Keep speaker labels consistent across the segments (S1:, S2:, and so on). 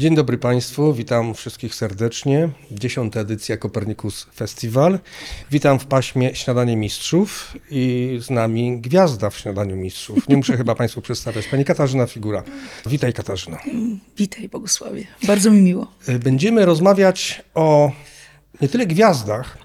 S1: Dzień dobry Państwu, witam wszystkich serdecznie. Dziesiąta edycja Kopernikus Festival. Witam w paśmie Śniadanie Mistrzów i z nami gwiazda w Śniadaniu Mistrzów. Nie muszę chyba Państwu przedstawiać. Pani Katarzyna Figura. Witaj Katarzyna.
S2: Witaj Bogusławie, bardzo mi miło.
S1: Będziemy rozmawiać o nie tyle gwiazdach,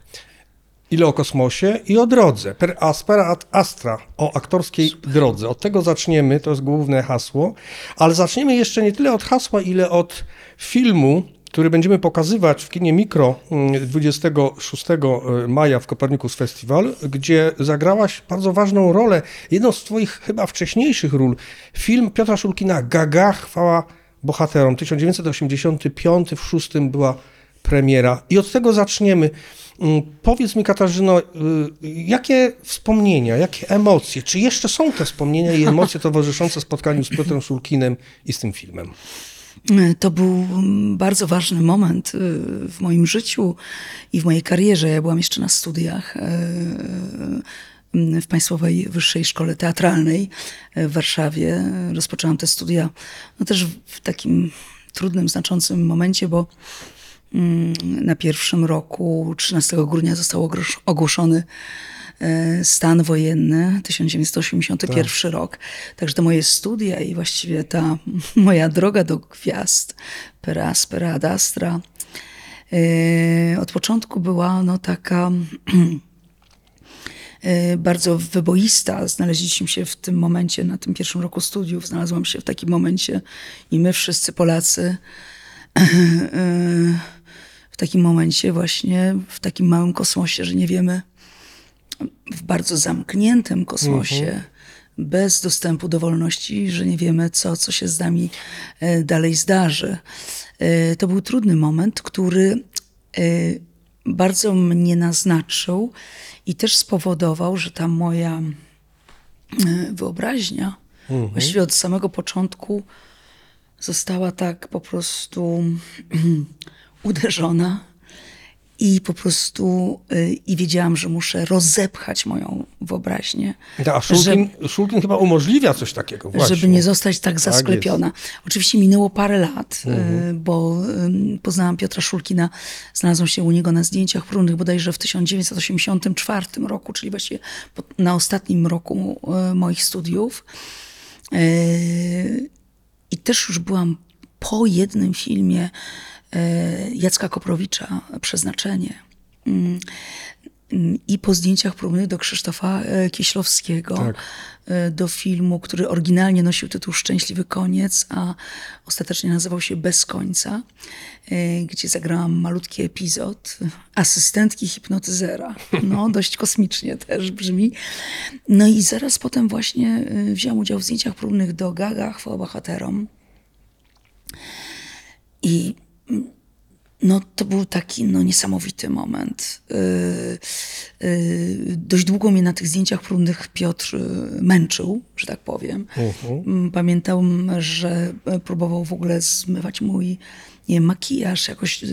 S1: ile o kosmosie i o drodze. Per aspera ad astra, o aktorskiej Super. drodze. Od tego zaczniemy, to jest główne hasło, ale zaczniemy jeszcze nie tyle od hasła, ile od filmu, który będziemy pokazywać w kinie Mikro 26 mm, e, maja w Kopernikus Festival, gdzie zagrałaś bardzo ważną rolę, jedną z twoich chyba wcześniejszych ról. Film Piotra Szulkina Gaga, chwała bohaterom. 1985 w 6 była premiera i od tego zaczniemy. Mm, powiedz mi, Katarzyno, y, jakie wspomnienia, jakie emocje, czy jeszcze są te wspomnienia i emocje towarzyszące spotkaniu z Piotrem Szulkinem i z tym filmem?
S2: To był bardzo ważny moment y, w moim życiu i w mojej karierze. Ja byłam jeszcze na studiach y, w Państwowej Wyższej Szkole Teatralnej w Warszawie. Rozpoczęłam te studia no też w takim trudnym, znaczącym momencie, bo na pierwszym roku, 13 grudnia, został ogłoszony e, stan wojenny, 1981 tak. rok. Także to moje studia i właściwie ta moja droga do gwiazd, per aspera ad astra, e, od początku była no, taka e, bardzo wyboista. Znaleźliśmy się w tym momencie, na tym pierwszym roku studiów, znalazłam się w takim momencie i my wszyscy Polacy w takim momencie właśnie, w takim małym kosmosie, że nie wiemy, w bardzo zamkniętym kosmosie, mhm. bez dostępu do wolności, że nie wiemy, co, co się z nami e, dalej zdarzy. E, to był trudny moment, który e, bardzo mnie naznaczył i też spowodował, że ta moja wyobraźnia mhm. właściwie od samego początku została tak po prostu uderzona i po prostu y, i wiedziałam, że muszę rozepchać moją wyobraźnię.
S1: a Szulkin, że, Szulkin chyba umożliwia coś takiego właśnie.
S2: Żeby nie zostać tak, tak zasklepiona. Tak Oczywiście minęło parę lat, y, mhm. bo y, poznałam Piotra Szulkina, znalazłam się u niego na zdjęciach próbnych bodajże w 1984 roku, czyli właściwie na ostatnim roku moich studiów. I też już byłam po jednym filmie Jacka Koprowicza, Przeznaczenie. Mm, I po zdjęciach próbnych do Krzysztofa e, Kieślowskiego, tak. E, do filmu, który oryginalnie nosił tytuł Szczęśliwy Koniec, a ostatecznie nazywał się Bez Końca, gdzie zagrałam malutki epizod asystentki hipnotyzera. No, dość kosmicznie też brzmi. No i zaraz potem właśnie wziąłem udział w zdjęciach próbnych do Gaga, chwała bohaterom. I no, to był taki no, niesamowity moment. Yy, yy, dość długo mnie na tych zdjęciach próbnych Piotr yy, męczył, że tak powiem. Uh-huh. Pamiętam, że próbował w ogóle zmywać mój nie wiem, makijaż jakoś,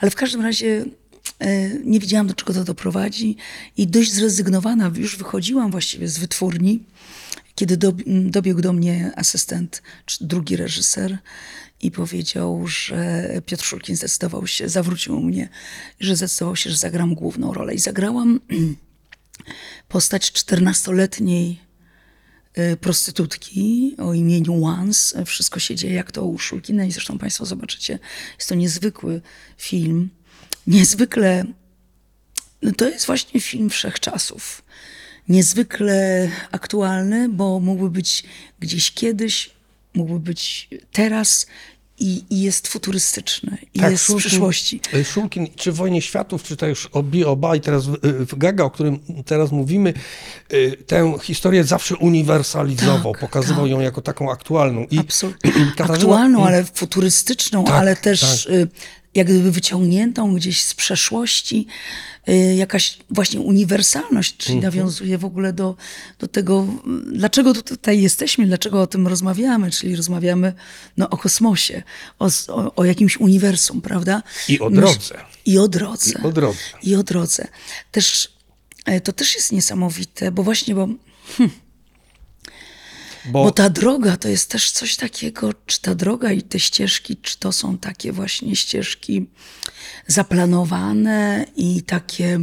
S2: ale w każdym razie yy, nie wiedziałam, do czego to doprowadzi i dość zrezygnowana już wychodziłam właściwie z wytwórni, kiedy do, dobiegł do mnie asystent, czy drugi reżyser i powiedział, że Piotr Szulkin zdecydował się, zawrócił mnie, że zdecydował się, że zagram główną rolę. I zagrałam postać czternastoletniej y, prostytutki o imieniu Once. Wszystko się dzieje jak to u Szulkina i zresztą Państwo zobaczycie. Jest to niezwykły film. Niezwykle, no to jest właśnie film wszechczasów. Niezwykle aktualny, bo mógłby być gdzieś kiedyś, mógłby być teraz i, i jest futurystyczny, i tak, jest Szulkin, w przyszłości.
S1: E, Szulkin, czy w Wojnie Światów, czy to już Obi Oba i teraz w, w Gaga, o którym teraz mówimy, e, tę historię zawsze uniwersalizował, tak, pokazywał tak. ją jako taką aktualną.
S2: I Absolutnie. Aktualną, ale futurystyczną, tak, ale też tak. Jak gdyby wyciągniętą gdzieś z przeszłości, y, jakaś właśnie uniwersalność, czyli mhm. nawiązuje w ogóle do, do tego, dlaczego tutaj jesteśmy, dlaczego o tym rozmawiamy, czyli rozmawiamy no, o kosmosie, o, o, o jakimś uniwersum, prawda?
S1: I o drodze.
S2: I o drodze.
S1: I o drodze.
S2: I o drodze. Też, e, to też jest niesamowite, bo właśnie, bo... Hmm,
S1: Bo,
S2: Bo ta droga to jest też coś takiego, czy ta droga i te ścieżki, czy to są takie właśnie ścieżki zaplanowane i takie.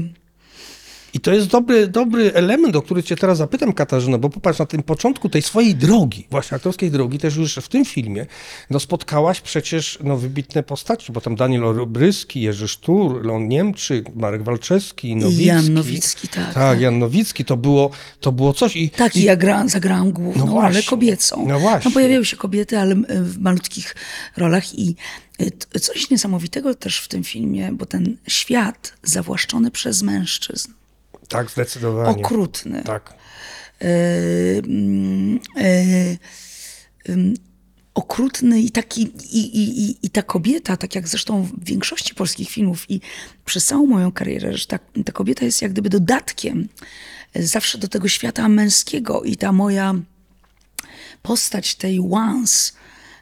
S1: I to jest dobry, dobry element, o który cię teraz zapytam, Katarzyna, bo popatrz, na tym początku tej swojej drogi, właśnie aktorskiej drogi, też już w tym filmie, no spotkałaś przecież no, wybitne postaci, bo tam Daniel Obryski, Jerzy Sztur, Leon Niemczyk, Marek Walczewski, Nowicki.
S2: Jan Nowicki, tak,
S1: Tak,
S2: tak.
S1: Jan Nowicki, to było, to było coś. I,
S2: Tak, i ja gra, zagrałam główną
S1: No właśnie,
S2: kobiecą.
S1: no właśnie.
S2: pojawiały się kobiety, ale e, w malutkich rolach i e, coś niesamowitego też w tym filmie, bo ten świat zawłaszczony przez mężczyzn,
S1: tak, zdecydowanie.
S2: okrutny,
S1: Tak.
S2: e, ym, okrutny i taki, i, i, i, i ta kobieta, tak jak zresztą w większości polskich filmów i przez całą moją karierę, że ta, ta kobieta jest jak gdyby dodatkiem e, zawsze do tego świata męskiego i ta moja postać tej once,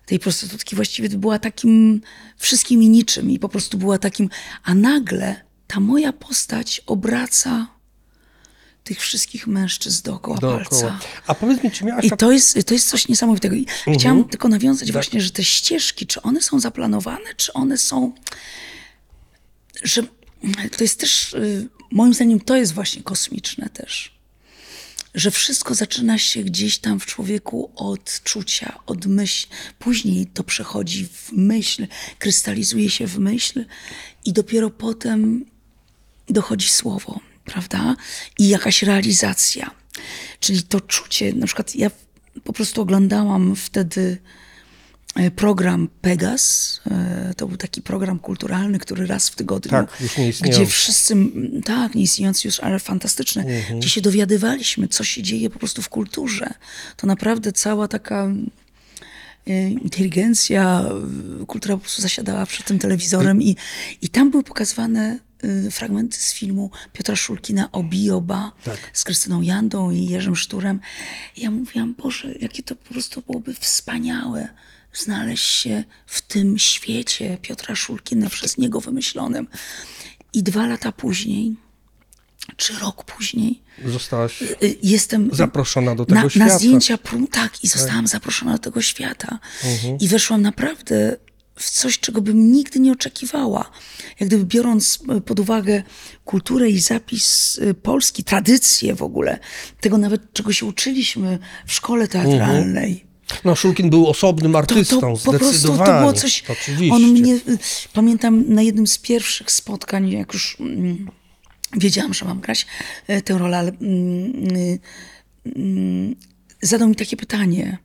S2: tej prostytutki właściwie była takim wszystkim i niczym i po prostu była takim, a nagle ta moja postać obraca tych wszystkich mężczyzn dookoła,
S1: Dookoła.
S2: palca.
S1: A powiedz mi, czy miałaś
S2: I
S1: tak...
S2: to jest, to jest coś niesamowitego. I
S1: Mhm.
S2: chciałam tylko nawiązać
S1: Tak.
S2: właśnie, że te ścieżki, czy one są zaplanowane, czy one są. Że to jest też, y, moim zdaniem, to jest właśnie kosmiczne też. Że wszystko zaczyna się gdzieś tam w człowieku od czucia, od myśli. Później to przechodzi w myśl, krystalizuje się w myśl i dopiero potem dochodzi słowo, prawda? I jakaś realizacja. Czyli to czucie, na przykład ja po prostu oglądałam wtedy e, program Pegas. E, To był taki program kulturalny, który raz w tygodniu,
S1: Tak, już nie istniejący.
S2: gdzie wszyscy, tak, nie istniejący już, ale fantastyczny,
S1: Mhm.
S2: gdzie się dowiadywaliśmy, co się dzieje po prostu w kulturze. To naprawdę cała taka e, inteligencja, kultura po prostu zasiadała przed tym telewizorem i, i tam były pokazywane fragmenty z filmu Piotra Szulkina o Bioba
S1: Tak.
S2: z Krystyną Jandą i Jerzym Szturem. Ja mówiłam, Boże, jakie to po prostu byłoby wspaniałe znaleźć się w tym świecie Piotra Szulkina przez niego wymyślonym. I dwa lata później, czy rok później,
S1: Zostałaś
S2: y, jestem
S1: zaproszona do tego
S2: na,
S1: świata.
S2: na zdjęcia tak, i zostałam zaproszona do tego świata.
S1: Mhm.
S2: I weszłam naprawdę w coś, czego bym nigdy nie oczekiwała. Jak gdyby biorąc y, pod uwagę kulturę i zapis y, polski, tradycję w ogóle, tego nawet, czego się uczyliśmy w szkole teatralnej.
S1: No, Szulkin był osobnym
S2: To,
S1: artystą,
S2: to po prostu to było coś.
S1: Oczywiście.
S2: On mnie, y, pamiętam na jednym z pierwszych spotkań, jak już mm, wiedziałam, że mam grać y, tę rolę, ale mm, y, mm, zadał mi takie pytanie.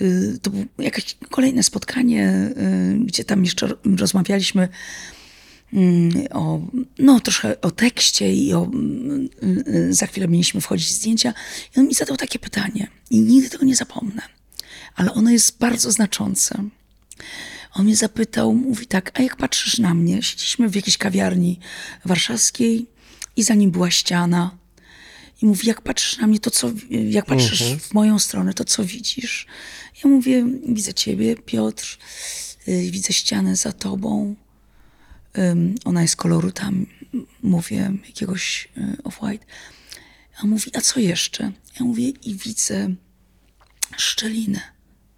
S2: Y, To było jakieś kolejne spotkanie, y, gdzie tam jeszcze rozmawialiśmy mm, o, no, troszkę o tekście i o, y, za chwilę mieliśmy wchodzić w zdjęcia. I on mi zadał takie pytanie i nigdy tego nie zapomnę, ale ono jest bardzo znaczące. On mnie zapytał, mówi tak, a jak patrzysz na mnie? Siedzieliśmy w jakiejś kawiarni warszawskiej i za nim była ściana. I mówi, jak patrzysz na mnie, to co, jak patrzysz w moją stronę, to co widzisz? Ja mówię, widzę ciebie, Piotr, y, widzę ścianę za tobą. Ona jest koloru tam, mówię, jakiegoś y, off-white. A mówi, a co jeszcze? Ja mówię, i widzę szczelinę,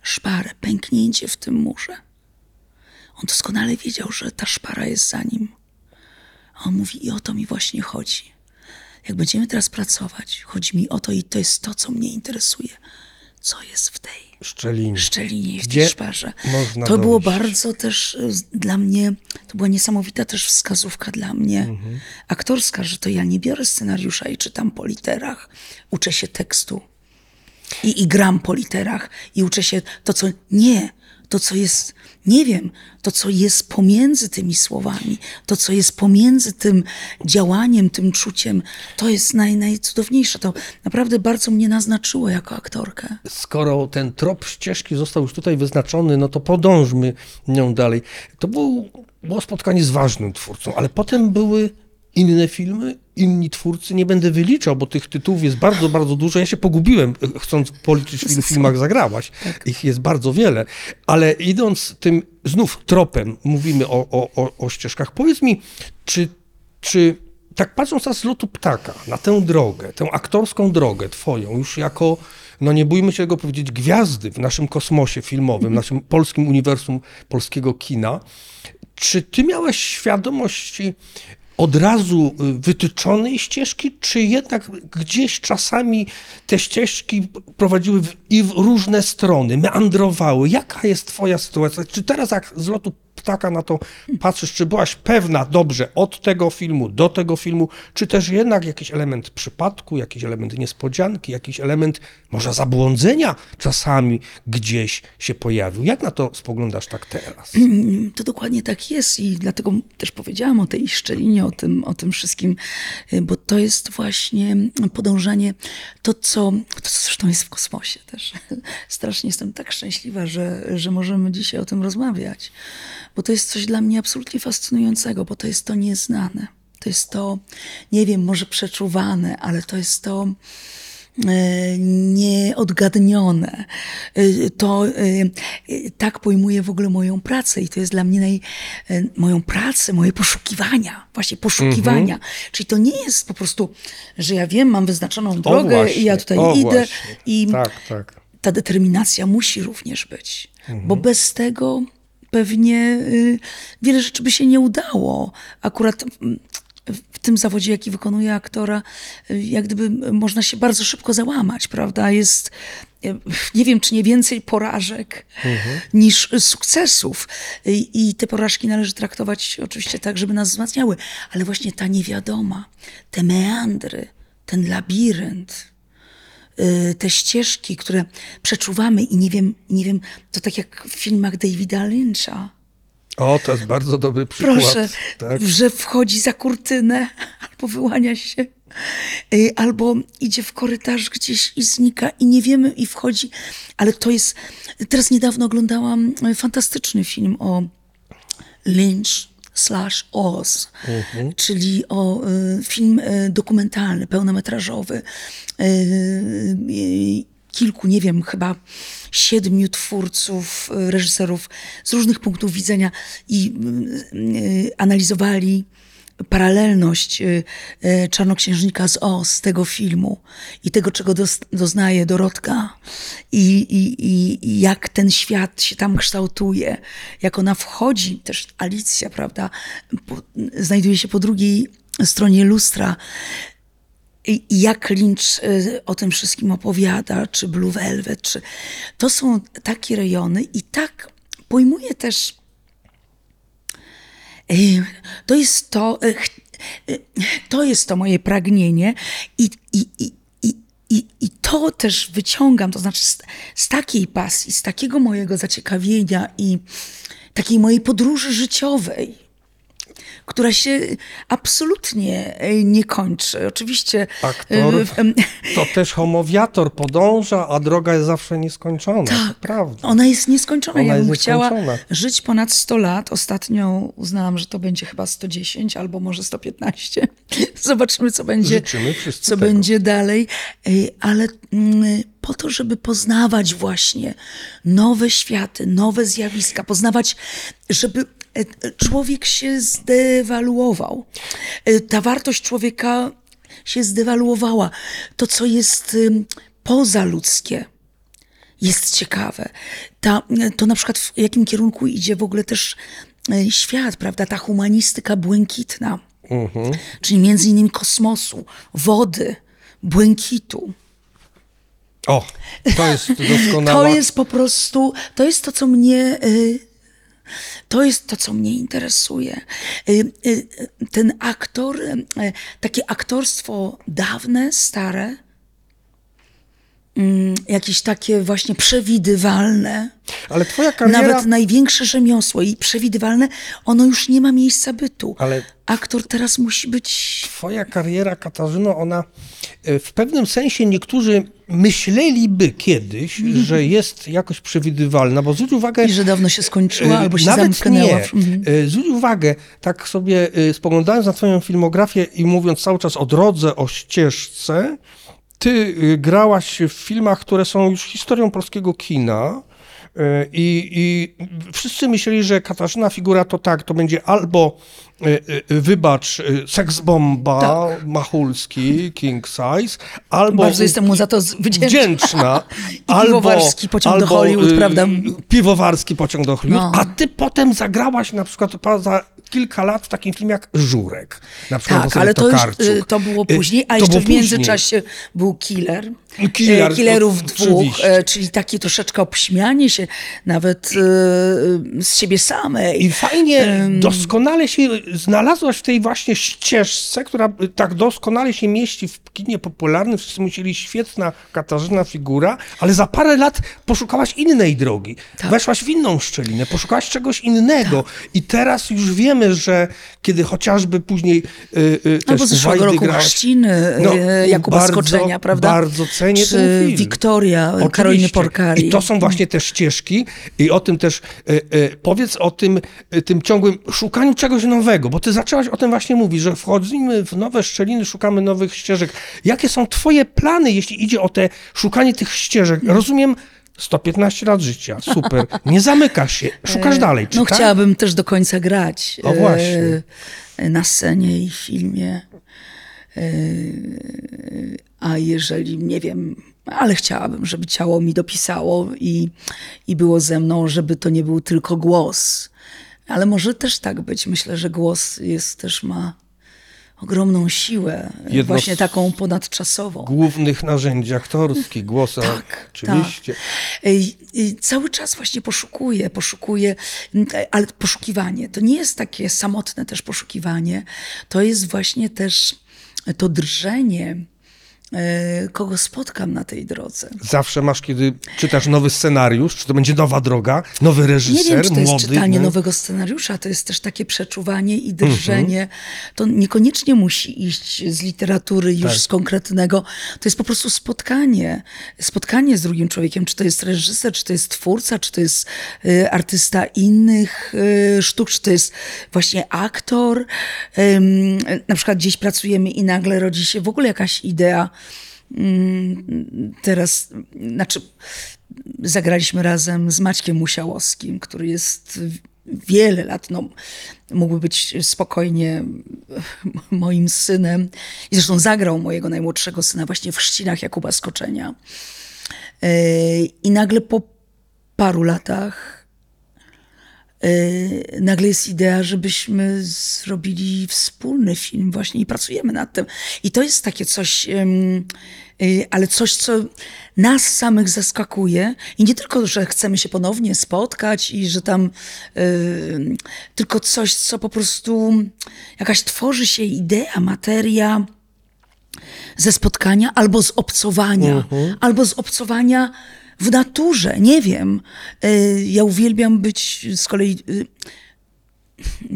S2: szparę, pęknięcie w tym murze. On doskonale wiedział, że ta szpara jest za nim. A on mówi, i o to mi właśnie chodzi. Jak będziemy teraz pracować, chodzi mi o to i to jest to, co mnie interesuje. Co jest w tej
S1: Szczelin.
S2: szczelinie i w
S1: Gdzie
S2: tej szparze.
S1: można
S2: To było
S1: dojść?
S2: bardzo też y, dla mnie, to była niesamowita też wskazówka dla mnie
S1: Mhm.
S2: aktorska, że to ja nie biorę scenariusza i czytam po literach, uczę się tekstu i, i gram po literach i uczę się to, co nie, to, co jest, nie wiem, to, co jest pomiędzy tymi słowami, to, co jest pomiędzy tym działaniem, tym czuciem, to jest naj, najcudowniejsze. To naprawdę bardzo mnie naznaczyło jako aktorkę.
S1: Skoro ten trop ścieżki został już tutaj wyznaczony, no to podążmy nią dalej. To był, było spotkanie z ważnym twórcą, ale potem były inne filmy, inni twórcy. Nie będę wyliczał, bo tych tytułów jest bardzo, bardzo dużo. Ja się pogubiłem, chcąc policzyć, w ilu filmach zagrałaś. Ich jest bardzo wiele. Ale idąc tym znów tropem, mówimy o, o, o, ścieżkach. Powiedz mi, czy, czy tak patrząc na z lotu ptaka, na tę drogę, tę aktorską drogę twoją, już jako no nie bójmy się tego powiedzieć, gwiazdy w naszym kosmosie filmowym, w naszym polskim uniwersum polskiego kina. Czy ty miałeś świadomość od razu y, wytyczonej ścieżki, czy jednak gdzieś czasami te ścieżki prowadziły w, i w różne strony, meandrowały? Jaka jest twoja sytuacja? Czy teraz jak z lotu ptaka na to patrzysz, czy byłaś pewna dobrze od tego filmu do tego filmu, czy też jednak jakiś element przypadku, jakiś element niespodzianki, jakiś element może zabłądzenia czasami gdzieś się pojawił? Jak na to spoglądasz tak teraz?
S2: To dokładnie tak jest i dlatego też powiedziałam o tej szczelinie, o tym, o tym wszystkim, y, bo to jest właśnie podążanie, to co, to co zresztą jest w kosmosie też. Strasznie jestem tak szczęśliwa, że, że możemy dzisiaj o tym rozmawiać, bo to jest coś dla mnie absolutnie fascynującego, bo to jest to nieznane. To jest to, nie wiem, może przeczuwane, ale to jest to e, nieodgadnione. E, To e, tak pojmuję w ogóle moją pracę i to jest dla mnie naj, moją pracę, moje poszukiwania, właśnie poszukiwania. Czyli to nie jest po prostu, że ja wiem, mam wyznaczoną drogę
S1: właśnie,
S2: i ja tutaj idę
S1: właśnie.
S2: i
S1: Tak, tak.
S2: ta determinacja musi również być, bo bez tego pewnie y, wiele rzeczy by się nie udało. Akurat mm, w tym zawodzie, jaki wykonuje aktora, y, jak gdyby można się bardzo szybko załamać, prawda? Jest, y, nie wiem, czy nie więcej porażek niż sukcesów. I, I te porażki należy traktować oczywiście tak, żeby nas wzmacniały, ale właśnie ta niewiadoma, te meandry, ten labirynt, te ścieżki, które przeczuwamy i nie wiem, nie wiem, to tak jak w filmach Davida Lyncha.
S1: O, to jest bardzo dobry przykład.
S2: Proszę,
S1: tak.
S2: że wchodzi za kurtynę, albo wyłania się, y, albo idzie w korytarz gdzieś i znika i nie wiemy i wchodzi, ale to jest... Teraz niedawno oglądałam y, fantastyczny film o Lynch slash Oz, czyli o y, film y, dokumentalny, pełnometrażowy. Y, kilku, nie wiem, chyba siedmiu twórców, reżyserów z różnych punktów widzenia i analizowali paralelność y, y, Czarnoksiężnika z Oz, tego filmu i tego, czego doznaje Dorotka i, i, i, jak ten świat się tam kształtuje, jak ona wchodzi, też Alicja, prawda, znajduje się po drugiej stronie lustra i jak Lynch y, o tym wszystkim opowiada, czy Blue Velvet, czy... To są takie rejony i tak pojmuje też To jest to, ch- y, to jest to moje pragnienie i, i, i, i, i to też wyciągam, to znaczy z, z takiej pasji, z takiego mojego zaciekawienia i takiej mojej podróży życiowej, która się absolutnie y, nie kończy. Oczywiście.
S1: Aktor
S2: em,
S1: to też homowiator podąża, a droga jest zawsze nieskończona.
S2: Tak,
S1: prawda.
S2: Ona jest nieskończona.
S1: Ona
S2: ja bym chciała żyć ponad 100 lat. Ostatnio uznałam, że to będzie chyba 110 albo może 115. Zobaczymy, co będzie, co
S1: tego.
S2: będzie dalej. Ej, Ale mm, po to, żeby poznawać właśnie nowe światy, nowe zjawiska, poznawać, żeby e, e, człowiek się zdewaluował. E, Ta wartość człowieka się zdewaluowała. To, co jest pozaludzkie, jest ciekawe. Ta, to na przykład w jakim kierunku idzie w ogóle też świat, prawda? Ta humanistyka błękitna, czyli między innymi kosmosu, wody, błękitu.
S1: O, to jest doskonała.
S2: To jest po prostu, to jest to, co mnie, y, to jest to, co mnie interesuje. Y, y, Ten aktor, takie aktorstwo dawne, stare, jakieś takie właśnie przewidywalne,
S1: Ale twoja kariera...
S2: nawet największe rzemiosło i przewidywalne, ono już nie ma miejsca bytu.
S1: Ale-
S2: Aktor teraz musi być
S1: Twoja kariera, Katarzyno, ona e, w pewnym sensie niektórzy myśleliby kiedyś, że jest jakoś przewidywalna, bo zwróć uwagę...
S2: i że dawno się skończyła
S1: e,
S2: albo się
S1: Nawet
S2: zamknęła.
S1: nie.
S2: Mhm.
S1: E, Zwróć uwagę, tak sobie spoglądając na twoją filmografię i mówiąc cały czas o drodze, o ścieżce, ty e, grałaś w filmach, które są już historią polskiego kina, I, I wszyscy myśleli, że Katarzyna Figura to tak, to będzie albo e, e, wybacz, e, seksbomba,
S2: Tak.
S1: Machulski, King Size, albo
S2: Bardzo jestem mu za to wdzięczna.
S1: wdzięczna,
S2: I piwowarski pociąg do Hollywood,
S1: y,
S2: prawda?
S1: Piwowarski pociąg do Hollywood,
S2: No.
S1: a ty potem zagrałaś na przykład za kilka lat w takim filmie jak Żurek. Na przykład
S2: Tak, ale to, już, y, to było
S1: Y,
S2: później, a
S1: to
S2: jeszcze w
S1: później.
S2: międzyczasie był Killer.
S1: Killer,
S2: killerów dwóch, czyli takie troszeczkę obśmianie się nawet e, z siebie samej.
S1: I fajnie, doskonale się znalazłaś w tej właśnie ścieżce, która tak doskonale się mieści w kinie popularnym. Wszyscy musieli świetna Katarzyna figura, ale za parę lat poszukałaś innej drogi.
S2: Tak.
S1: Weszłaś w inną szczelinę, poszukałaś czegoś innego. I teraz już wiemy, że kiedy chociażby później y, y, też
S2: Albo zeszłego roku
S1: grałaś- No,
S2: e, Jakuba
S1: bardzo-
S2: Skoczenia, prawda?
S1: Bardzo cenię
S2: Czy
S1: ten film.
S2: Wiktoria
S1: Oczywiście.
S2: Karoliny Porkari.
S1: I to są właśnie te ścieżki i o tym też e, e, powiedz o tym, e, tym ciągłym szukaniu czegoś nowego, bo ty zaczęłaś o tym właśnie mówić, że wchodzimy w nowe szczeliny, szukamy nowych ścieżek. Jakie są twoje plany, jeśli idzie o te szukanie tych ścieżek? Rozumiem, 115 lat życia, super. Nie zamykasz się, szukasz dalej, czy
S2: No
S1: tak?
S2: chciałabym też do końca grać.
S1: O, właśnie.
S2: Na scenie i w filmie. A jeżeli, nie wiem, ale chciałabym, żeby ciało mi dopisało i, i było ze mną, żeby to nie był tylko głos. Ale może też tak być. Myślę, że głos jest też ma ogromną siłę,
S1: Jedno
S2: właśnie taką ponadczasową.
S1: Głównych narzędzi aktorskich, głosa,
S2: Tak,
S1: oczywiście.
S2: Ej, ej, Cały czas właśnie poszukuję, poszukuję, ale poszukiwanie to nie jest takie samotne też poszukiwanie, to jest właśnie też to drżenie, e, kogo spotkam na tej drodze.
S1: Zawsze masz, kiedy czytasz nowy scenariusz, czy to będzie nowa droga, nowy reżyser,
S2: Nie wiem, czy to jest
S1: młody.
S2: czytanie
S1: no.
S2: nowego scenariusza, to jest też takie przeczuwanie i drżenie. To niekoniecznie musi iść z literatury już
S1: Tak.
S2: z konkretnego. To jest po prostu spotkanie. Spotkanie z drugim człowiekiem. Czy to jest reżyser, czy to jest twórca, czy to jest y, artysta innych y, sztuk, czy to jest właśnie aktor. Ym, na przykład gdzieś pracujemy i nagle rodzi się w ogóle jakaś idea. Mm, Teraz, znaczy, zagraliśmy razem z Maćkiem Musiałowskim, który jest wiele lat, no, mógłby być spokojnie moim synem. I zresztą zagrał mojego najmłodszego syna właśnie w Chrzcinach Jakuba Skoczenia. Yy, I nagle po paru latach nagle jest idea, żebyśmy zrobili wspólny film właśnie i pracujemy nad tym. I to jest takie coś, yy, ale coś, co nas samych zaskakuje i nie tylko, że chcemy się ponownie spotkać i że tam yy, tylko coś, co po prostu jakaś tworzy się idea, materia ze spotkania albo z obcowania, albo z obcowania w naturze, nie wiem. Y, Ja uwielbiam być z kolei y,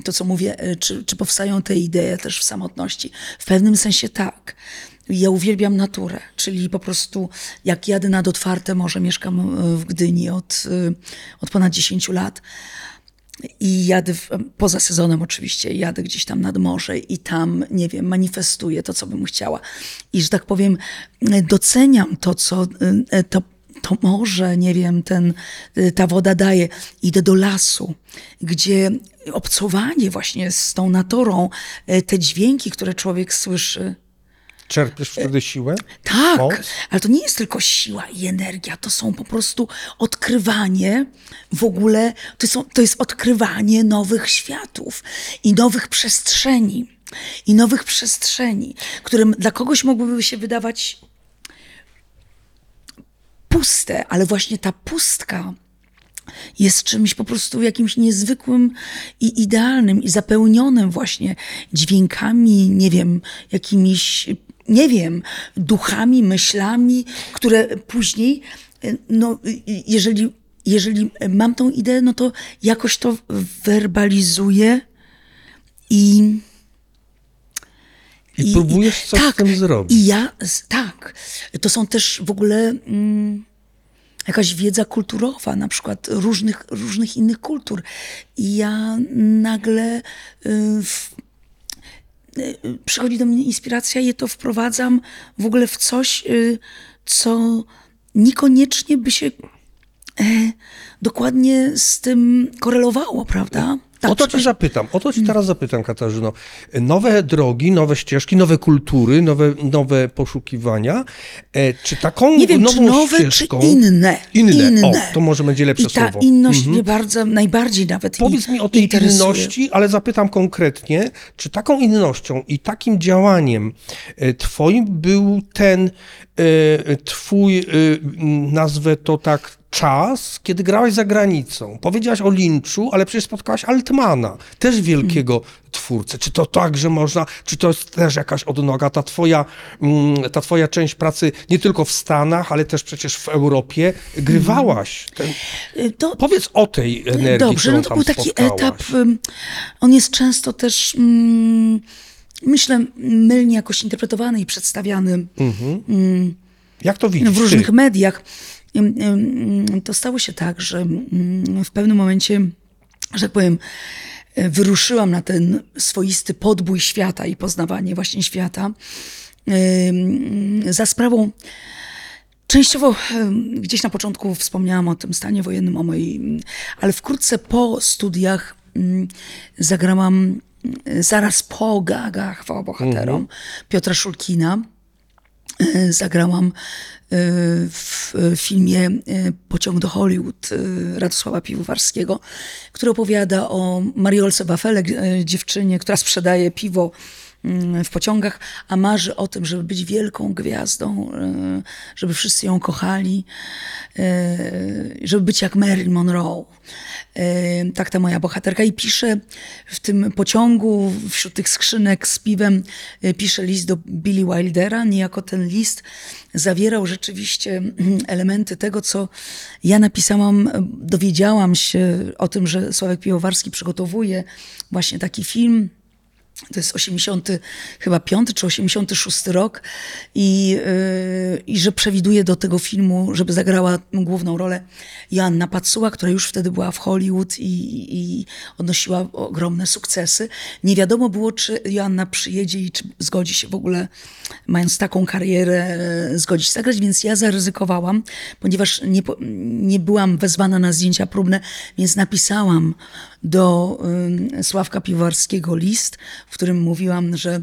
S2: to, co mówię, y, czy, czy powstają te idee też w samotności? W pewnym sensie tak. Ja uwielbiam naturę, czyli po prostu jak jadę nad otwarte morze, mieszkam w Gdyni od, od ponad 10 lat, i jadę, w, poza sezonem oczywiście, jadę gdzieś tam nad morze i tam, nie wiem, manifestuję to, co bym chciała. I, że tak powiem, doceniam to, co to, to morze, nie wiem, ten, y, ta woda daje. Idę do lasu, gdzie obcowanie właśnie z tą naturą, y, te dźwięki, które człowiek słyszy,
S1: Czerpiesz wtedy siłę?
S2: tak,
S1: Moc?
S2: ale to nie jest tylko siła i energia, to są po prostu odkrywanie w ogóle, to, są, to jest odkrywanie nowych światów i nowych przestrzeni. I nowych przestrzeni, które dla kogoś mogłyby się wydawać puste, ale właśnie ta pustka jest czymś po prostu jakimś niezwykłym i idealnym i zapełnionym właśnie dźwiękami, nie wiem, jakimiś, nie wiem, duchami, myślami, które później, no, jeżeli, jeżeli mam tą ideę, no to jakoś to werbalizuję i.
S1: I, próbujesz coś
S2: tak,
S1: z tym zrobić.
S2: I ja, tak. To są też w ogóle mm, jakaś wiedza kulturowa, na przykład różnych, różnych innych kultur. I ja nagle y, w, y, przychodzi do mnie inspiracja i ja to wprowadzam w ogóle w coś, y, co niekoniecznie by się dokładnie z tym korelowało, prawda? Tak,
S1: o to cię zapytam, o to cię teraz zapytam, Katarzyno. Nowe drogi, nowe ścieżki, nowe kultury, nowe, nowe poszukiwania. E, czy taką
S2: Nie wiem,
S1: nową
S2: czy nowe,
S1: ścieżką...
S2: czy inne.
S1: Inne. O, to może będzie lepsze
S2: I ta
S1: słowo.
S2: inność mnie bardzo, najbardziej nawet
S1: Powiedz mi o tej
S2: interesuje.
S1: inności, ale zapytam konkretnie, czy taką innością i takim działaniem e, twoim był ten e, twój, nazwę to tak, czas, kiedy grałeś za granicą. Powiedziałaś o Lynchu, ale przecież spotkałaś Altmana, też wielkiego twórcę. Czy to tak, że można, czy to jest też jakaś odnoga, ta twoja, mm, ta twoja część pracy nie tylko w Stanach, ale też przecież w Europie, grywałaś. Ten,
S2: Y, To,
S1: Powiedz o tej energii,
S2: Dobrze, no to był taki
S1: spotkałaś.
S2: etap. On jest często też, mm, myślę, mylnie jakoś interpretowany i przedstawiany
S1: Jak to widzisz?
S2: w różnych
S1: ty?
S2: mediach. Ym, To stało się tak, że ym, w pewnym momencie, że tak powiem, y, wyruszyłam na ten swoisty podbój świata i poznawanie właśnie świata za sprawą Częściowo gdzieś na początku wspomniałam o tym stanie wojennym, o mojej, ale wkrótce po studiach mm, zagrałam mm, zaraz po gagach bohaterom Piotra Szulkina. e, Zagrałam e, w filmie e, Pociąg do Hollywood e, Radosława Piwowarskiego, który opowiada o Mariolce Wafelek, e, dziewczynie, która sprzedaje piwo mm, w pociągach, a marzy o tym, żeby być wielką gwiazdą, e, żeby wszyscy ją kochali, e, żeby być jak Marilyn Monroe. E, Tak ta moja bohaterka i pisze w tym pociągu, wśród tych skrzynek z piwem, e, pisze list do Billy Wildera. Niejako ten list zawierał rzeczywiście mm, elementy tego, co ja napisałam. Dowiedziałam się o tym, że Sławek Piwowarski przygotowuje właśnie taki film. To jest 80, chyba 5 czy 86 rok i, yy, i że przewiduje do tego filmu, żeby zagrała główną rolę Joanna Pacuła, która już wtedy była w Hollywood i, i odnosiła ogromne sukcesy. Nie wiadomo było, czy Joanna przyjedzie i czy zgodzi się w ogóle, mając taką karierę, e, zgodzi się zagrać, więc ja zaryzykowałam, ponieważ nie, nie byłam wezwana na zdjęcia próbne, więc napisałam do Sławka Piwowarskiego list, w którym mówiłam, że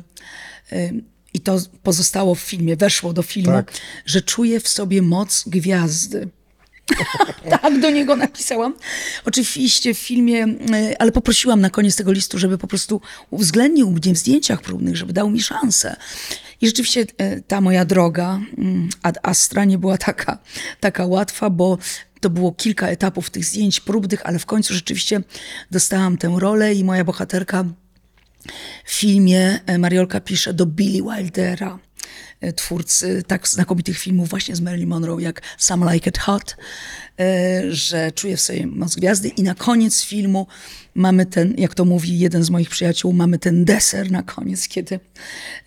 S2: ym, i to pozostało w filmie, weszło do filmu,
S1: Tak.
S2: że czuję w sobie moc gwiazdy. tak, do niego napisałam. Oczywiście w filmie, y, ale poprosiłam na koniec tego listu, żeby po prostu uwzględnił mnie w zdjęciach próbnych, żeby dał mi szansę. I rzeczywiście y, ta moja droga ad astra nie była taka, taka łatwa, bo to było kilka etapów tych zdjęć próbnych, ale w końcu rzeczywiście dostałam tę rolę i moja bohaterka w filmie e, Mariolka pisze do Billy Wildera, twórcy tak znakomitych filmów właśnie z Marilyn Monroe, jak Some Like It Hot, e, że czuje w sobie moc gwiazdy i na koniec filmu mamy ten, jak to mówi jeden z moich przyjaciół, mamy ten deser na koniec, kiedy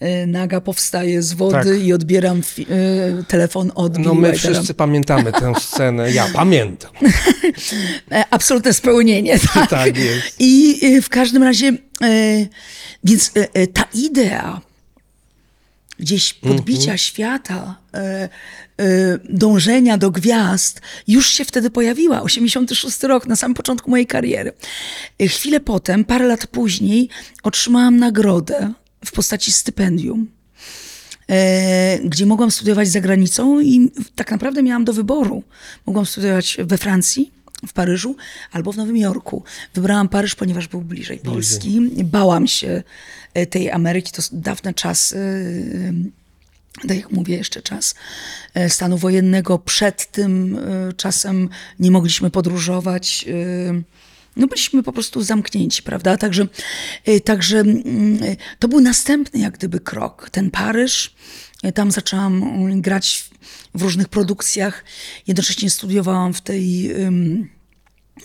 S2: e, naga powstaje z wody
S1: Tak.
S2: i odbieram e, telefon od
S1: No my wszyscy pamiętamy tę scenę. Ja pamiętam.
S2: E, Absolutne spełnienie, tak.
S1: Tak jest.
S2: I e, w każdym razie, e, więc e, e, ta idea gdzieś podbicia
S1: Mhm.
S2: świata, e, e, dążenia do gwiazd, już się wtedy pojawiła. 86 rok, na samym początku mojej kariery. E, Chwilę potem, parę lat później, otrzymałam nagrodę w postaci stypendium e, gdzie mogłam studiować za granicą i tak naprawdę miałam do wyboru. Mogłam studiować we Francji, w Paryżu albo w Nowym Jorku. Wybrałam Paryż, ponieważ był bliżej Polski. Bałam się tej Ameryki, to dawne czasy, e, tak jak mówię, jeszcze czas e, stanu wojennego. Przed tym e, czasem nie mogliśmy podróżować. e, No byliśmy po prostu zamknięci, prawda? Także, e, także mm, e, to był następny jak gdyby krok. Ten Paryż, e, tam zaczęłam mm, grać w różnych produkcjach. Jednocześnie studiowałam w tej...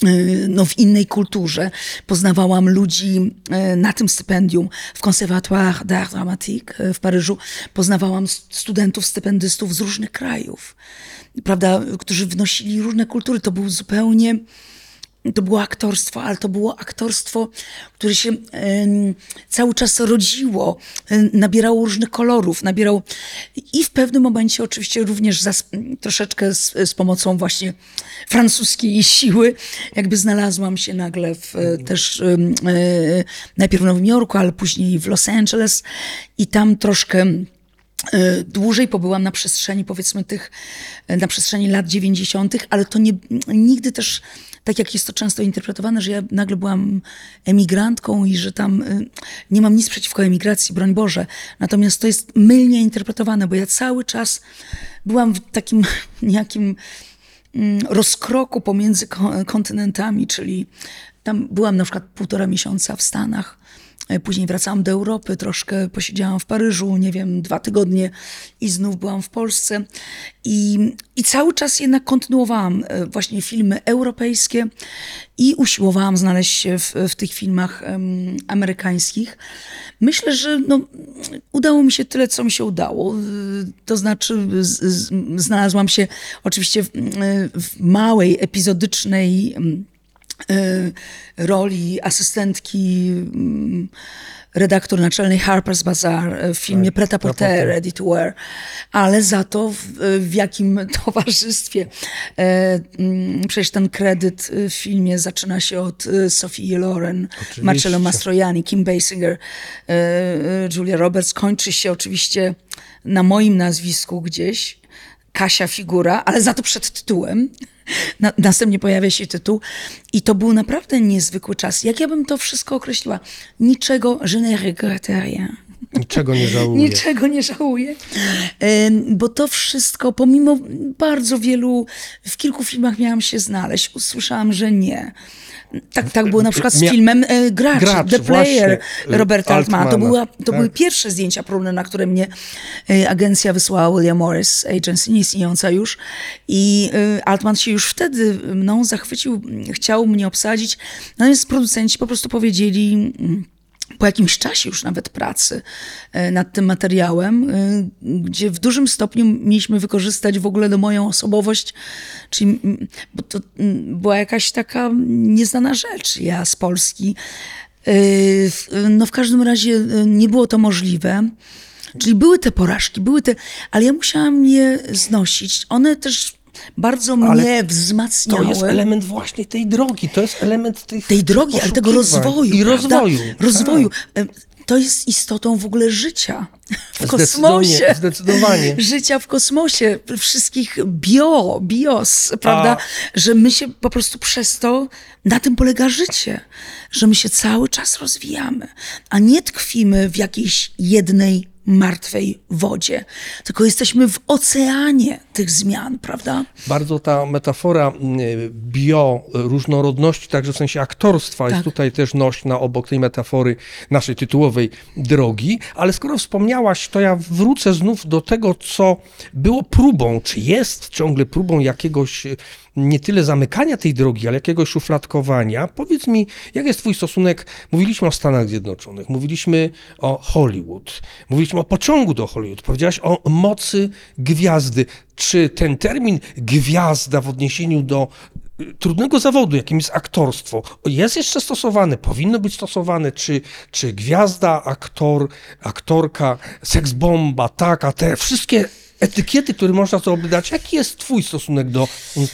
S2: y, no, w innej kulturze. Poznawałam ludzi e, na tym stypendium w Conservatoire d'Art Dramatique e, w Paryżu. Poznawałam studentów, stypendystów z różnych krajów, prawda, którzy wnosili różne kultury. To był zupełnie to było aktorstwo, ale to było aktorstwo, które się cały czas rodziło, nabierało różnych kolorów, nabierało i w pewnym momencie oczywiście również za, troszeczkę z, z pomocą właśnie francuskiej siły, jakby znalazłam się nagle w, e, też e, najpierw w Nowym Jorku, ale później w Los Angeles i tam troszkę Dłużej pobyłam na przestrzeni, powiedzmy, tych, e, na przestrzeni lat 90., ale to nie, nigdy też, tak jak jest to często interpretowane, że ja nagle byłam emigrantką i że tam e, nie mam nic przeciwko emigracji, broń Boże. Natomiast to jest mylnie interpretowane, bo ja cały czas byłam w takim niejakim mm, rozkroku pomiędzy ko- kontynentami, czyli tam byłam na przykład półtora miesiąca w Stanach, e, później wracałam do Europy, troszkę posiedziałam w Paryżu, nie wiem, dwa tygodnie i znów byłam w Polsce. I, i cały czas jednak kontynuowałam e, właśnie filmy europejskie i usiłowałam znaleźć się w, w tych filmach em, amerykańskich. Myślę, że no, udało mi się tyle, co mi się udało. Y, To znaczy, z, z, znalazłam się oczywiście w, w małej, epizodycznej roli asystentki mm, redaktor naczelnej Harper's Bazaar w filmie
S1: Tak,
S2: Preta Porter, Ready to Wear, ale za to w, w jakim towarzystwie. E, mm, Przecież ten kredyt w filmie zaczyna się od e, Sophie Loren,
S1: Oczywiście.
S2: Marcello Mastroianni, Kim Basinger, e, e, Julia Roberts. Kończy się oczywiście na moim nazwisku gdzieś. Kasia figura, ale za to przed tytułem. Na, następnie pojawia się tytuł i to był naprawdę niezwykły czas. Jak ja bym to wszystko określiła? Niczego, je ne regrette rien.
S1: Niczego nie żałuję.
S2: Niczego nie żałuję, Em, bo to wszystko, pomimo bardzo wielu, w kilku filmach miałam się znaleźć, usłyszałam, że nie. Tak, tak było na przykład z filmem e, Gracz,
S1: Gracz,
S2: The Player
S1: właśnie,
S2: Roberta Altmana. To,
S1: Altmana,
S2: była, to
S1: tak.
S2: były pierwsze zdjęcia próbne, na które mnie e, agencja wysłała William Morris Agency, nieistniejąca już. I e, Altman się już wtedy mną zachwycił, chciał mnie obsadzić. Natomiast producenci po prostu powiedzieli... po jakimś czasie już nawet pracy e, nad tym materiałem, e, gdzie w dużym stopniu mieliśmy wykorzystać w ogóle do moją osobowość, czyli bo to była jakaś taka nieznana rzecz. Ja z Polski. E, No w każdym razie nie było to możliwe. Czyli były te porażki, były te, ale ja musiałam je znosić. One też bardzo
S1: Ale
S2: mnie
S1: To
S2: wzmacniały
S1: jest element właśnie tej drogi, to jest element tych
S2: tej drogi, ale tego rozwoju.
S1: I
S2: prawda?
S1: rozwoju.
S2: Rozwoju.
S1: Tak.
S2: To jest istotą w ogóle życia w
S1: Zdecydowanie,
S2: kosmosie.
S1: zdecydowanie.
S2: Życia w kosmosie, wszystkich bio, bios, prawda?
S1: A-
S2: Że my się po prostu przez to, na tym polega życie, że my się cały czas rozwijamy, a nie tkwimy w jakiejś jednej martwej wodzie, tylko jesteśmy w oceanie tych zmian, prawda?
S1: Bardzo ta metafora mm, bio, różnorodności, także w sensie aktorstwa, jest
S2: Tak.
S1: tutaj też nośna obok tej metafory naszej tytułowej drogi. Ale skoro wspomniałaś, to ja wrócę znów do tego, co było próbą, czy jest ciągle próbą jakiegoś e, nie tyle zamykania tej drogi, ale jakiegoś szufladkowania. Powiedz mi, jak jest twój stosunek? Mówiliśmy o Stanach Zjednoczonych, mówiliśmy o Hollywood, mówiliśmy o pociągu do Hollywood, powiedziałaś o mocy gwiazdy. Czy ten termin gwiazda w odniesieniu do y, trudnego zawodu, jakim jest aktorstwo, jest jeszcze stosowany, powinno być stosowane, czy, czy gwiazda, aktor, aktorka, seksbomba, taka, te wszystkie etykiety, które można sobie dać. Jaki jest twój stosunek do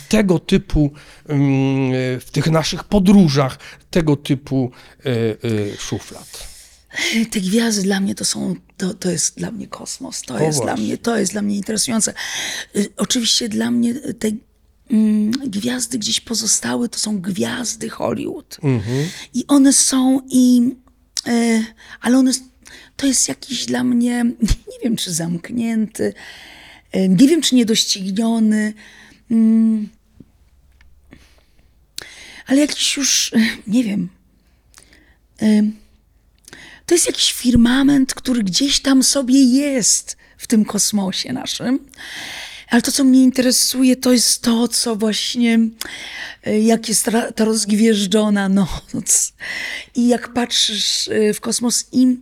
S1: tego typu, mm, w tych naszych podróżach, tego typu y, y, szuflad?
S2: Te gwiazdy dla mnie to są, to, to jest dla mnie kosmos, to
S1: O
S2: jest dla
S1: właśnie.
S2: mnie, to jest dla mnie interesujące. Y, Oczywiście dla mnie te mm, gwiazdy gdzieś pozostały, to są gwiazdy Hollywood. I one są i, e, ale one, to jest jakiś dla mnie, nie wiem czy zamknięty, e, nie wiem czy niedościgniony, mm, ale jakiś już, e, nie wiem, to jest jakiś firmament, który gdzieś tam sobie jest w tym kosmosie naszym. Ale to, co mnie interesuje, to jest to, co właśnie, e, jak jest ta, rozgwieżdżona noc i jak patrzysz e, w kosmos i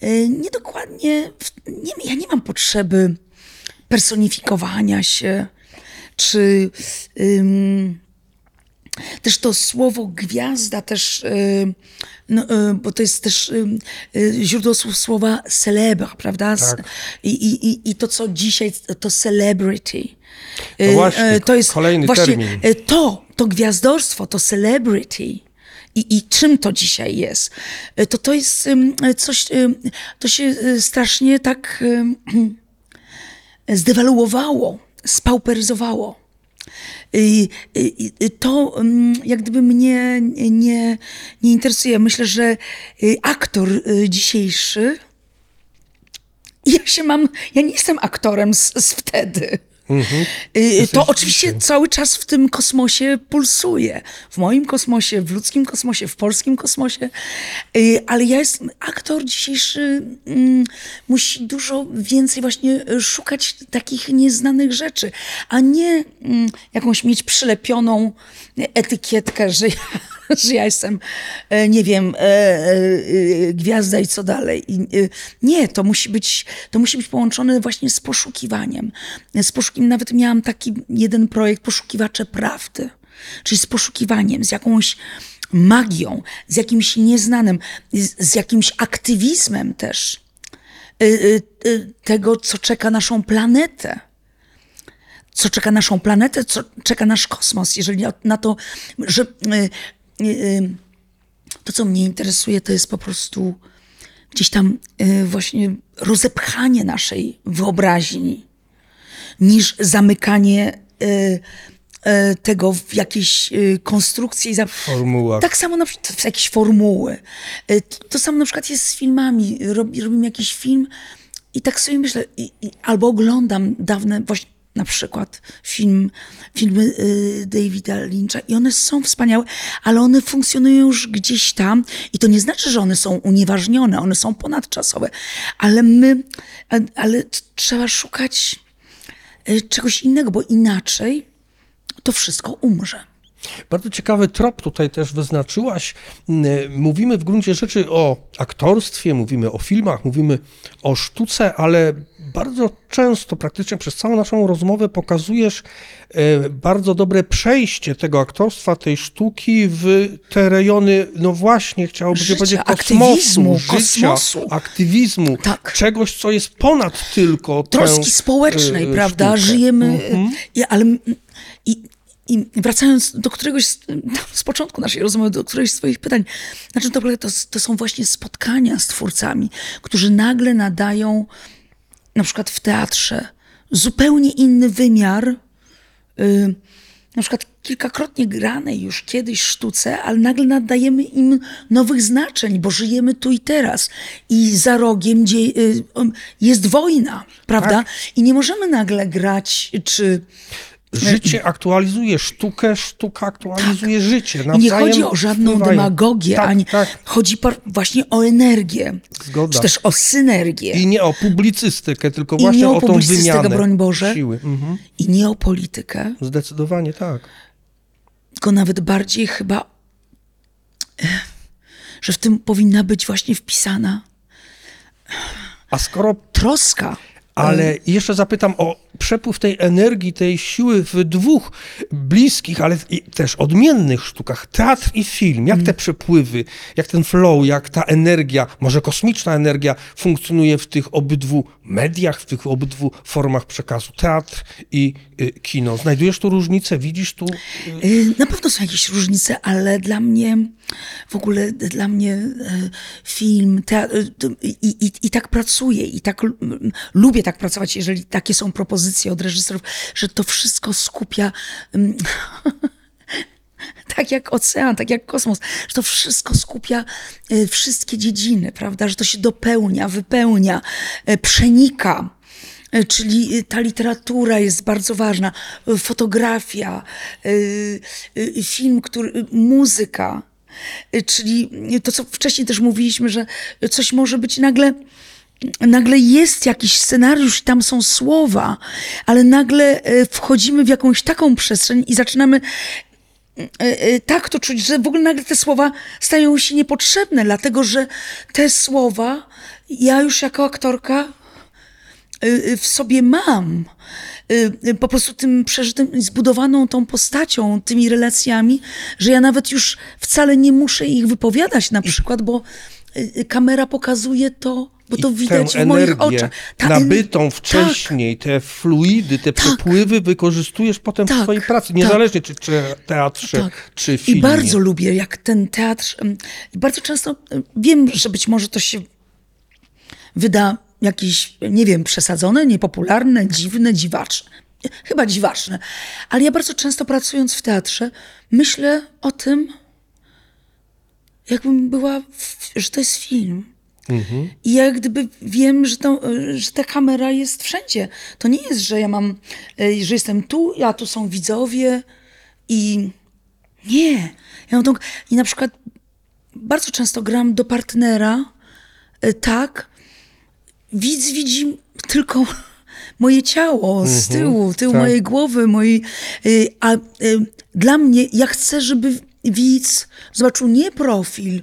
S2: e, niedokładnie, nie, ja nie mam potrzeby personifikowania się, czy też to słowo gwiazda też, y, no, y, bo to jest też y, źródło słów słowa celebre, prawda?
S1: Tak.
S2: I, i, i- to, co dzisiaj, to celebrity.
S1: No właśnie,
S2: to jest
S1: kolejny
S2: właśnie
S1: termin.
S2: to, to gwiazdorstwo, to celebrity. I, I czym to dzisiaj jest? To to jest coś, to się strasznie tak zdewaluowało, spauperyzowało. To mm, jak gdyby mnie nie, nie interesuje. Myślę, że y, aktor y, dzisiejszy. Ja się mam. Ja nie jestem aktorem z, z wtedy. Y, To oczywiście cały czas w tym kosmosie pulsuje. W moim kosmosie, w ludzkim kosmosie, w polskim kosmosie. Ale ja jestem, aktor dzisiejszy mm, musi dużo więcej właśnie szukać takich nieznanych rzeczy, a nie mm, jakąś mieć przylepioną etykietkę, że ja, że ja jestem, e, nie wiem, e, e, gwiazda i co dalej. Nie, to musi, być, to musi być połączone właśnie z poszukiwaniem. Z poszukiwaniem. Nawet miałam taki jeden projekt, Poszukiwacze Prawdy. Czyli z poszukiwaniem, z jakąś magią, z jakimś nieznanym, z, jakimś aktywizmem też tego, co czeka naszą planetę co czeka naszą planetę, co czeka nasz kosmos, jeżeli na to, że to, co mnie interesuje, to jest po prostu gdzieś tam y, właśnie rozepchanie naszej wyobraźni, niż zamykanie y, y, tego w jakiejś y, konstrukcji. i za-
S1: Formułach.
S2: Tak samo na przykład w jakieś formuły. Y, To, to samo na przykład jest z filmami. Rob, robimy jakiś film i tak sobie myślę, i, i, albo oglądam dawne, właśnie na przykład film, filmy y, Davida Lyncha i one są wspaniałe, ale one funkcjonują już gdzieś tam i to nie znaczy, że one są unieważnione, one są ponadczasowe, ale my, ale trzeba szukać y, czegoś innego, bo inaczej to wszystko umrze.
S1: Bardzo ciekawy trop tutaj też wyznaczyłaś. Mówimy w gruncie rzeczy o aktorstwie, mówimy o filmach, mówimy o sztuce, ale bardzo często, praktycznie przez całą naszą rozmowę pokazujesz e, bardzo dobre przejście tego aktorstwa, tej sztuki w te rejony, no właśnie, chciałoby się powiedzieć,
S2: aktywizmu,
S1: kosmosu, życia,
S2: kosmosu.
S1: aktywizmu,
S2: Tak.
S1: czegoś, co jest ponad tylko
S2: troski
S1: tę,
S2: społecznej,
S1: e,
S2: prawda?
S1: sztukę.
S2: Żyjemy, y, i, ale i, i wracając do któregoś z, z początku naszej rozmowy, do któregoś z swoich pytań, na czym to? To, to są właśnie spotkania z twórcami, którzy nagle nadają na przykład w teatrze zupełnie inny wymiar y, na przykład kilkakrotnie granej już kiedyś sztuce, ale nagle nadajemy im nowych znaczeń, bo żyjemy tu i teraz. I za rogiem dzie- y, jest wojna, prawda?
S1: Tak.
S2: I nie możemy nagle grać, czy
S1: Życie aktualizuje sztukę, sztuka aktualizuje życie.
S2: Tak. I nie chodzi o żadną
S1: wpływają.
S2: demagogię,
S1: Tak,
S2: ani
S1: tak.
S2: chodzi właśnie o energię,
S1: Zgoda.
S2: czy też o synergię.
S1: I nie o publicystykę, tylko
S2: I
S1: właśnie
S2: nie o
S1: o tą wymianę
S2: broń Boże.
S1: siły. Mhm.
S2: I nie o politykę,
S1: Zdecydowanie tak.
S2: tylko nawet bardziej chyba, eh, że w tym powinna być właśnie wpisana
S1: A skoro
S2: troska.
S1: Ale jeszcze zapytam o przepływ tej energii, tej siły w dwóch bliskich, ale też odmiennych sztukach. Teatr i film. Jak te przepływy, jak ten flow, jak ta energia, może kosmiczna energia funkcjonuje w tych obydwu mediach, w tych obydwu formach przekazu. Teatr i y, kino. Znajdujesz tu różnicę? Widzisz tu? y,
S2: Y, Na pewno są jakieś różnice, ale dla mnie, w ogóle dla mnie e, film, teatr, to- i, i, i tak pracuję i tak lu- m, lubię tak pracować, jeżeli takie są propozycje od reżyserów, że to wszystko skupia mm, tak jak ocean, tak jak kosmos, że to wszystko skupia e, wszystkie dziedziny, prawda, że to się dopełnia, wypełnia, e, przenika. E, Czyli ta literatura jest bardzo ważna, fotografia, film, który, muzyka. Czyli to, co wcześniej też mówiliśmy, że coś może być nagle nagle jest jakiś scenariusz, tam są słowa, ale nagle e, wchodzimy w jakąś taką przestrzeń i zaczynamy e, e, tak to czuć, że w ogóle nagle te słowa stają się niepotrzebne, dlatego że te słowa ja już jako aktorka w sobie mam. po prostu tym przeżytym, zbudowaną tą postacią, tymi relacjami, że ja nawet już wcale nie muszę ich wypowiadać na przykład, bo kamera pokazuje to, bo to
S1: I
S2: widać
S1: tę
S2: w moich oczach. Ta
S1: nabytą
S2: tak.
S1: wcześniej, te fluidy, te przepływy wykorzystujesz potem w
S2: Tak,
S1: swojej pracy,
S2: tak.
S1: niezależnie czy, czy teatrze,
S2: Tak.
S1: czy filmie.
S2: I bardzo lubię, jak ten teatr. bardzo często em, wiem, że być może to się wyda jakieś, nie wiem, przesadzone, niepopularne, dziwne, dziwaczne. Chyba dziwaczne. Ale ja bardzo często pracując w teatrze, myślę o tym, jakbym była, w, że to jest film. I ja jak gdyby wiem, że, to, że ta kamera jest wszędzie. To nie jest, że ja mam, e, że jestem tu, a tu są widzowie i nie. Ja mam tą, I na przykład bardzo często gram do partnera e, tak, widz widzi tylko moje ciało z tyłu, tył
S1: tak.
S2: mojej głowy, mojej, a y, dla mnie, ja chcę, żeby widz zobaczył nie profil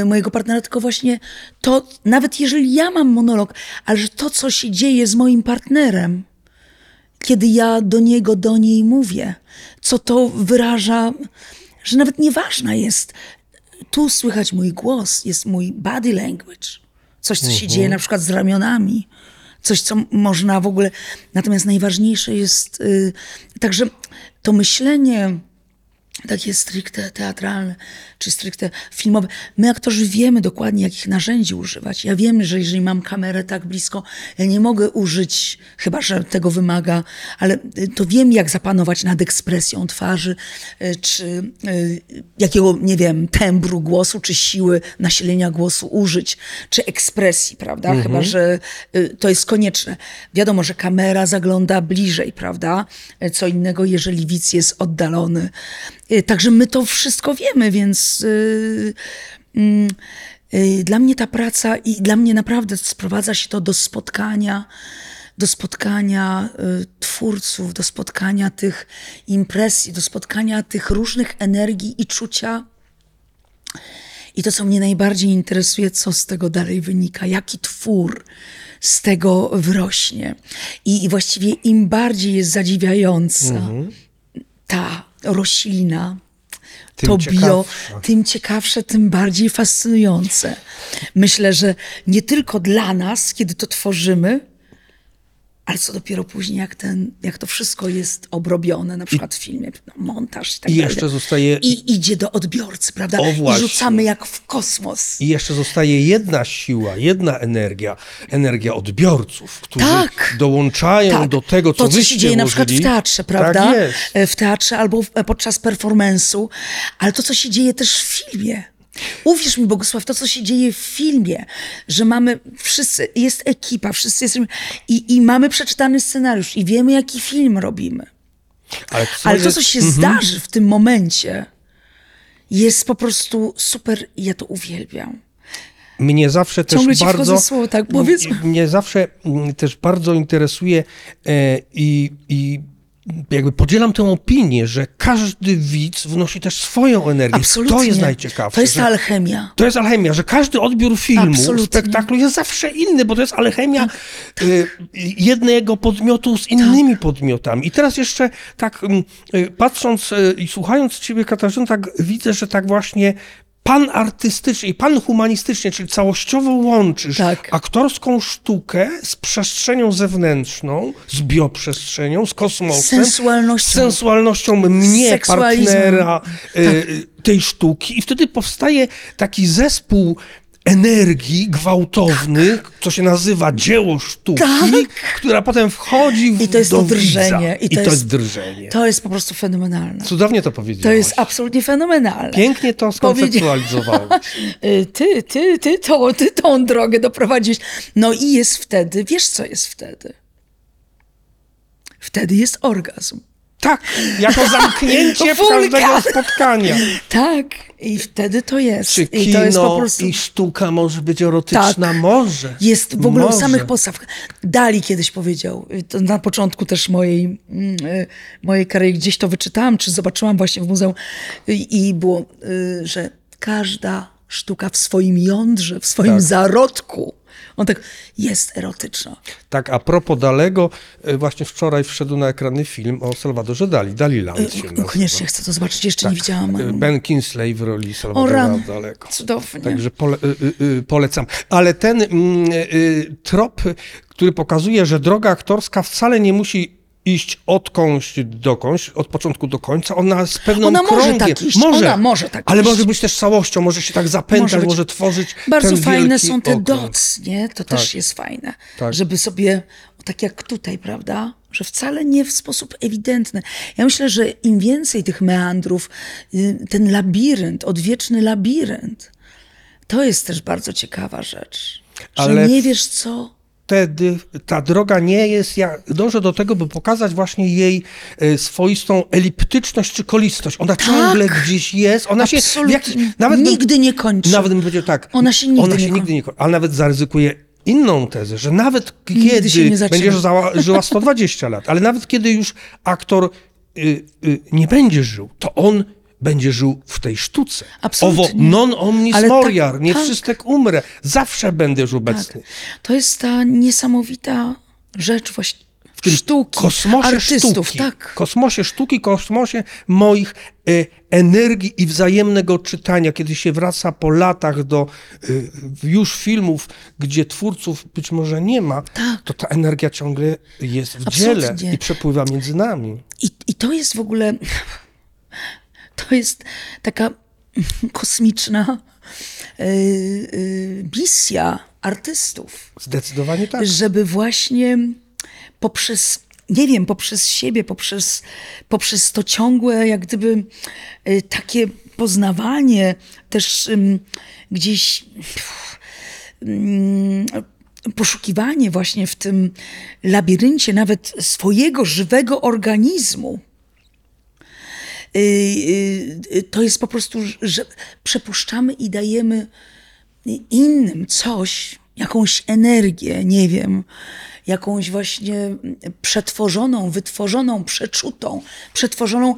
S2: y, mojego partnera, tylko właśnie to, nawet jeżeli ja mam monolog, ale że to, co się dzieje z moim partnerem, kiedy ja do niego, do niej mówię, co to wyraża, że nawet nieważna jest. Tu słychać mój głos, jest mój body language. Coś, co się dzieje na przykład z ramionami. Coś, co można w ogóle. Natomiast najważniejsze jest y, także to myślenie takie stricte teatralne czy stricte filmowe. My aktorzy wiemy dokładnie, jakich narzędzi używać. Ja wiem, że jeżeli mam kamerę tak blisko, ja nie mogę użyć, chyba że tego wymaga, ale y, to wiem, jak zapanować nad ekspresją twarzy, y, czy y, jakiego, nie wiem, tembru głosu, czy siły nasilenia głosu użyć, czy ekspresji, prawda? Chyba, że to jest konieczne. Wiadomo, że kamera zagląda bliżej, prawda? Co innego, jeżeli widz jest oddalony. Y, Także my to wszystko wiemy, więc y, mm, y, dla mnie ta praca i dla mnie naprawdę sprowadza się to do spotkania, do spotkania twórców, do spotkania tych impresji, do spotkania tych różnych energii i czucia. I to, co mnie najbardziej interesuje, co z tego dalej wynika, jaki twór z tego wyrośnie. I, i właściwie im bardziej jest zadziwiająca ta roślina,
S1: Tym
S2: to bio,
S1: ciekawsza.
S2: tym ciekawsze, tym bardziej fascynujące. Myślę, że nie tylko dla nas, kiedy to tworzymy, ale co dopiero później, jak, ten, jak to wszystko jest obrobione, na przykład w filmie, no, montaż i tak
S1: I
S2: dalej.
S1: jeszcze zostaje-
S2: I idzie do odbiorcy, prawda?
S1: O,
S2: I
S1: właśnie.
S2: rzucamy jak w kosmos.
S1: I jeszcze zostaje jedna siła, jedna energia, energia odbiorców, którzy
S2: Tak.
S1: dołączają
S2: Tak.
S1: do tego, co
S2: To, co się dzieje na przykład w teatrze, prawda?
S1: Tak jest.
S2: E, W teatrze albo w, podczas performance'u, ale to, co się dzieje też w filmie. Uwierz mi, Bogusław, to, co się dzieje w filmie, że mamy wszyscy, jest ekipa, wszyscy jesteśmy i, i mamy przeczytany scenariusz i wiemy, jaki film robimy.
S1: Ale,
S2: Ale to, co się zdarzy w tym momencie, jest po prostu super ja to uwielbiam.
S1: Mnie zawsze też
S2: Ciągle ci
S1: bardzo.
S2: słowo, tak, powiedz.
S1: Mnie zawsze też bardzo interesuje e, i, i jakby podzielam tę opinię, że każdy widz wnosi też swoją energię.
S2: Absolutnie.
S1: To jest najciekawsze.
S2: To jest
S1: że-
S2: alchemia.
S1: To jest alchemia, że każdy odbiór filmu,
S2: Absolutnie.
S1: spektaklu jest zawsze inny, bo to jest alchemia y, jednego podmiotu z innymi podmiotami. I teraz jeszcze tak mm, y, patrząc y, i słuchając ciebie, Katarzyna, tak widzę, że tak właśnie pan artystycznie i pan humanistycznie, czyli całościowo łączysz
S2: Tak.
S1: aktorską sztukę z przestrzenią zewnętrzną, z bioprzestrzenią, z kosmosem.
S2: Sensualnością.
S1: Z sensualnością mnie, partnera, y, tej sztuki i wtedy powstaje taki zespół energii gwałtowny, co się nazywa dzieło sztuki,
S2: Tak.
S1: która potem wchodzi w,
S2: I to jest to drżenie.
S1: Widza. I to, jest drżenie.
S2: To jest po prostu fenomenalne.
S1: Cudownie to powiedziałeś.
S2: To jest absolutnie fenomenalne.
S1: Pięknie to skonceptualizowałeś.
S2: Y, Ty, ty, ty, to, ty tą drogę doprowadziłeś. No i jest wtedy, wiesz co jest wtedy? Wtedy jest orgazm.
S1: Tak, jako zamknięcie każdego spotkania.
S2: Tak, i wtedy to jest.
S1: Czy
S2: I to jest po
S1: kino
S2: prostu...
S1: i sztuka może być erotyczna?
S2: Tak.
S1: Może.
S2: Jest w ogóle u
S1: może.
S2: samych podstaw. Dali kiedyś powiedział, na początku też mojej, mm, y, mojej kariery, gdzieś to wyczytałam, czy zobaczyłam właśnie w muzeum y, i było, y, że każda sztuka w swoim jądrze, w swoim
S1: Tak.
S2: zarodku On tak jest erotyczna.
S1: Tak, a propos Dalego, e, właśnie wczoraj wszedł na ekrany film o Salwadorze Dali, Daliland się
S2: No,
S1: nazywa.
S2: koniecznie chcę to zobaczyć, jeszcze nie widziałam.
S1: E, Ben Kingsley w roli Salwadora Dalego.
S2: cudownie.
S1: Także pole, polecam. Ale ten mm, trop, który pokazuje, że droga aktorska wcale nie musi iść odkądś dokądś, od początku do końca, ona z pewną
S2: Ona może
S1: krągiem.
S2: tak iść, ona może tak
S1: Ale
S2: iść.
S1: może być też całością, może się tak zapętać,
S2: Może
S1: może, tworzyć
S2: Bardzo fajne są te
S1: okrąg.
S2: dots, nie? To też jest fajne.
S1: Tak.
S2: Żeby sobie, tak jak tutaj, prawda? Że wcale nie w sposób ewidentny. Ja myślę, że im więcej tych meandrów, y, ten labirynt, odwieczny labirynt, to jest też bardzo ciekawa rzecz. Że
S1: Ale
S2: nie
S1: w-
S2: wiesz co.
S1: wtedy ta droga nie jest, ja dążę do tego, by pokazać właśnie jej e, swoistą eliptyczność czy kolistość. Ona ciągle gdzieś jest, ona się jakiś, nawet bym-
S2: Nigdy nie kończy.
S1: Nawet bym powiedział tak,
S2: Ona się nigdy
S1: ona
S2: nie
S1: się
S2: koń-
S1: nigdy nie kończy, ale nawet zaryzykuję inną tezę, że nawet
S2: Nigdy
S1: kiedy
S2: nie
S1: będziesz żyła 120 lat, ale nawet kiedy już aktor y, y, nie będzie żył, to on będzie żył w tej sztuce.
S2: Absolutnie.
S1: Owo non omnis
S2: Ale tak-
S1: moriar, nie
S2: tak.
S1: wszystek umrę, zawsze będziesz obecny.
S2: Tak. To jest ta niesamowita rzecz właśnie
S1: w tym
S2: sztuki,
S1: kosmosie
S2: artystów,
S1: sztuki,
S2: tak.
S1: kosmosie sztuki, kosmosie moich e, energii i wzajemnego czytania, kiedy się wraca po latach do e, już filmów, gdzie twórców być może nie ma,
S2: Tak.
S1: to ta energia ciągle jest w
S2: Absolutnie.
S1: dziele i przepływa między nami.
S2: I, I to jest w ogóle, to jest taka kosmiczna y, y, misja artystów,
S1: Zdecydowanie tak.
S2: żeby właśnie poprzez, nie wiem, poprzez siebie, poprzez, poprzez to ciągłe, jak gdyby y, takie poznawanie, też gdzieś ym, poszukiwanie właśnie w tym labiryncie nawet swojego żywego organizmu. Y, y, y, To jest po prostu, że przepuszczamy i dajemy innym coś, jakąś energię, nie wiem, jakąś właśnie przetworzoną, wytworzoną, przeczutą, przetworzoną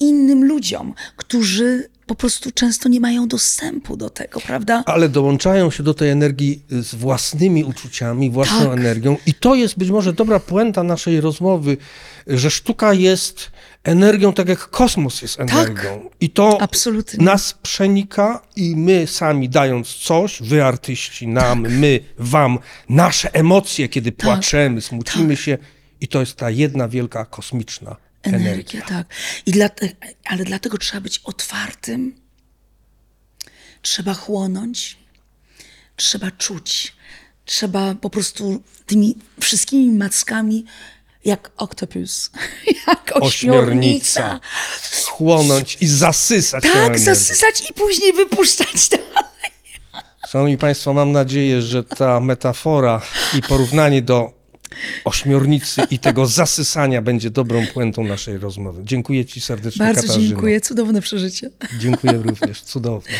S2: innym ludziom, którzy po prostu często nie mają dostępu do tego, prawda?
S1: Ale dołączają się do tej energii z własnymi uczuciami, własną
S2: Tak.
S1: energią. I to jest być może dobra puenta naszej rozmowy, że sztuka jest energią, tak jak kosmos jest energią. I to
S2: Tak. Absolutnie.
S1: nas przenika i my sami dając coś, wy artyści nam, my wam, nasze emocje, kiedy płaczemy, smucimy się. I to jest ta jedna wielka kosmiczna energia.
S2: Energia, tak. I dla, ale dlatego trzeba być otwartym, trzeba chłonąć, trzeba czuć, trzeba po prostu tymi wszystkimi mackami, jak oktopus, jak ośmiornica.
S1: Ośmiornica. Chłonąć i zasysać tę
S2: Tak,
S1: energię.
S2: zasysać i później wypuszczać dalej.
S1: Szanowni Państwo, mam nadzieję, że ta metafora i porównanie do ośmiornicy i tego zasysania będzie dobrą puentą naszej rozmowy. Dziękuję Ci serdecznie,
S2: Bardzo
S1: Katarzyno.
S2: dziękuję, cudowne przeżycie.
S1: Dziękuję również, cudowne.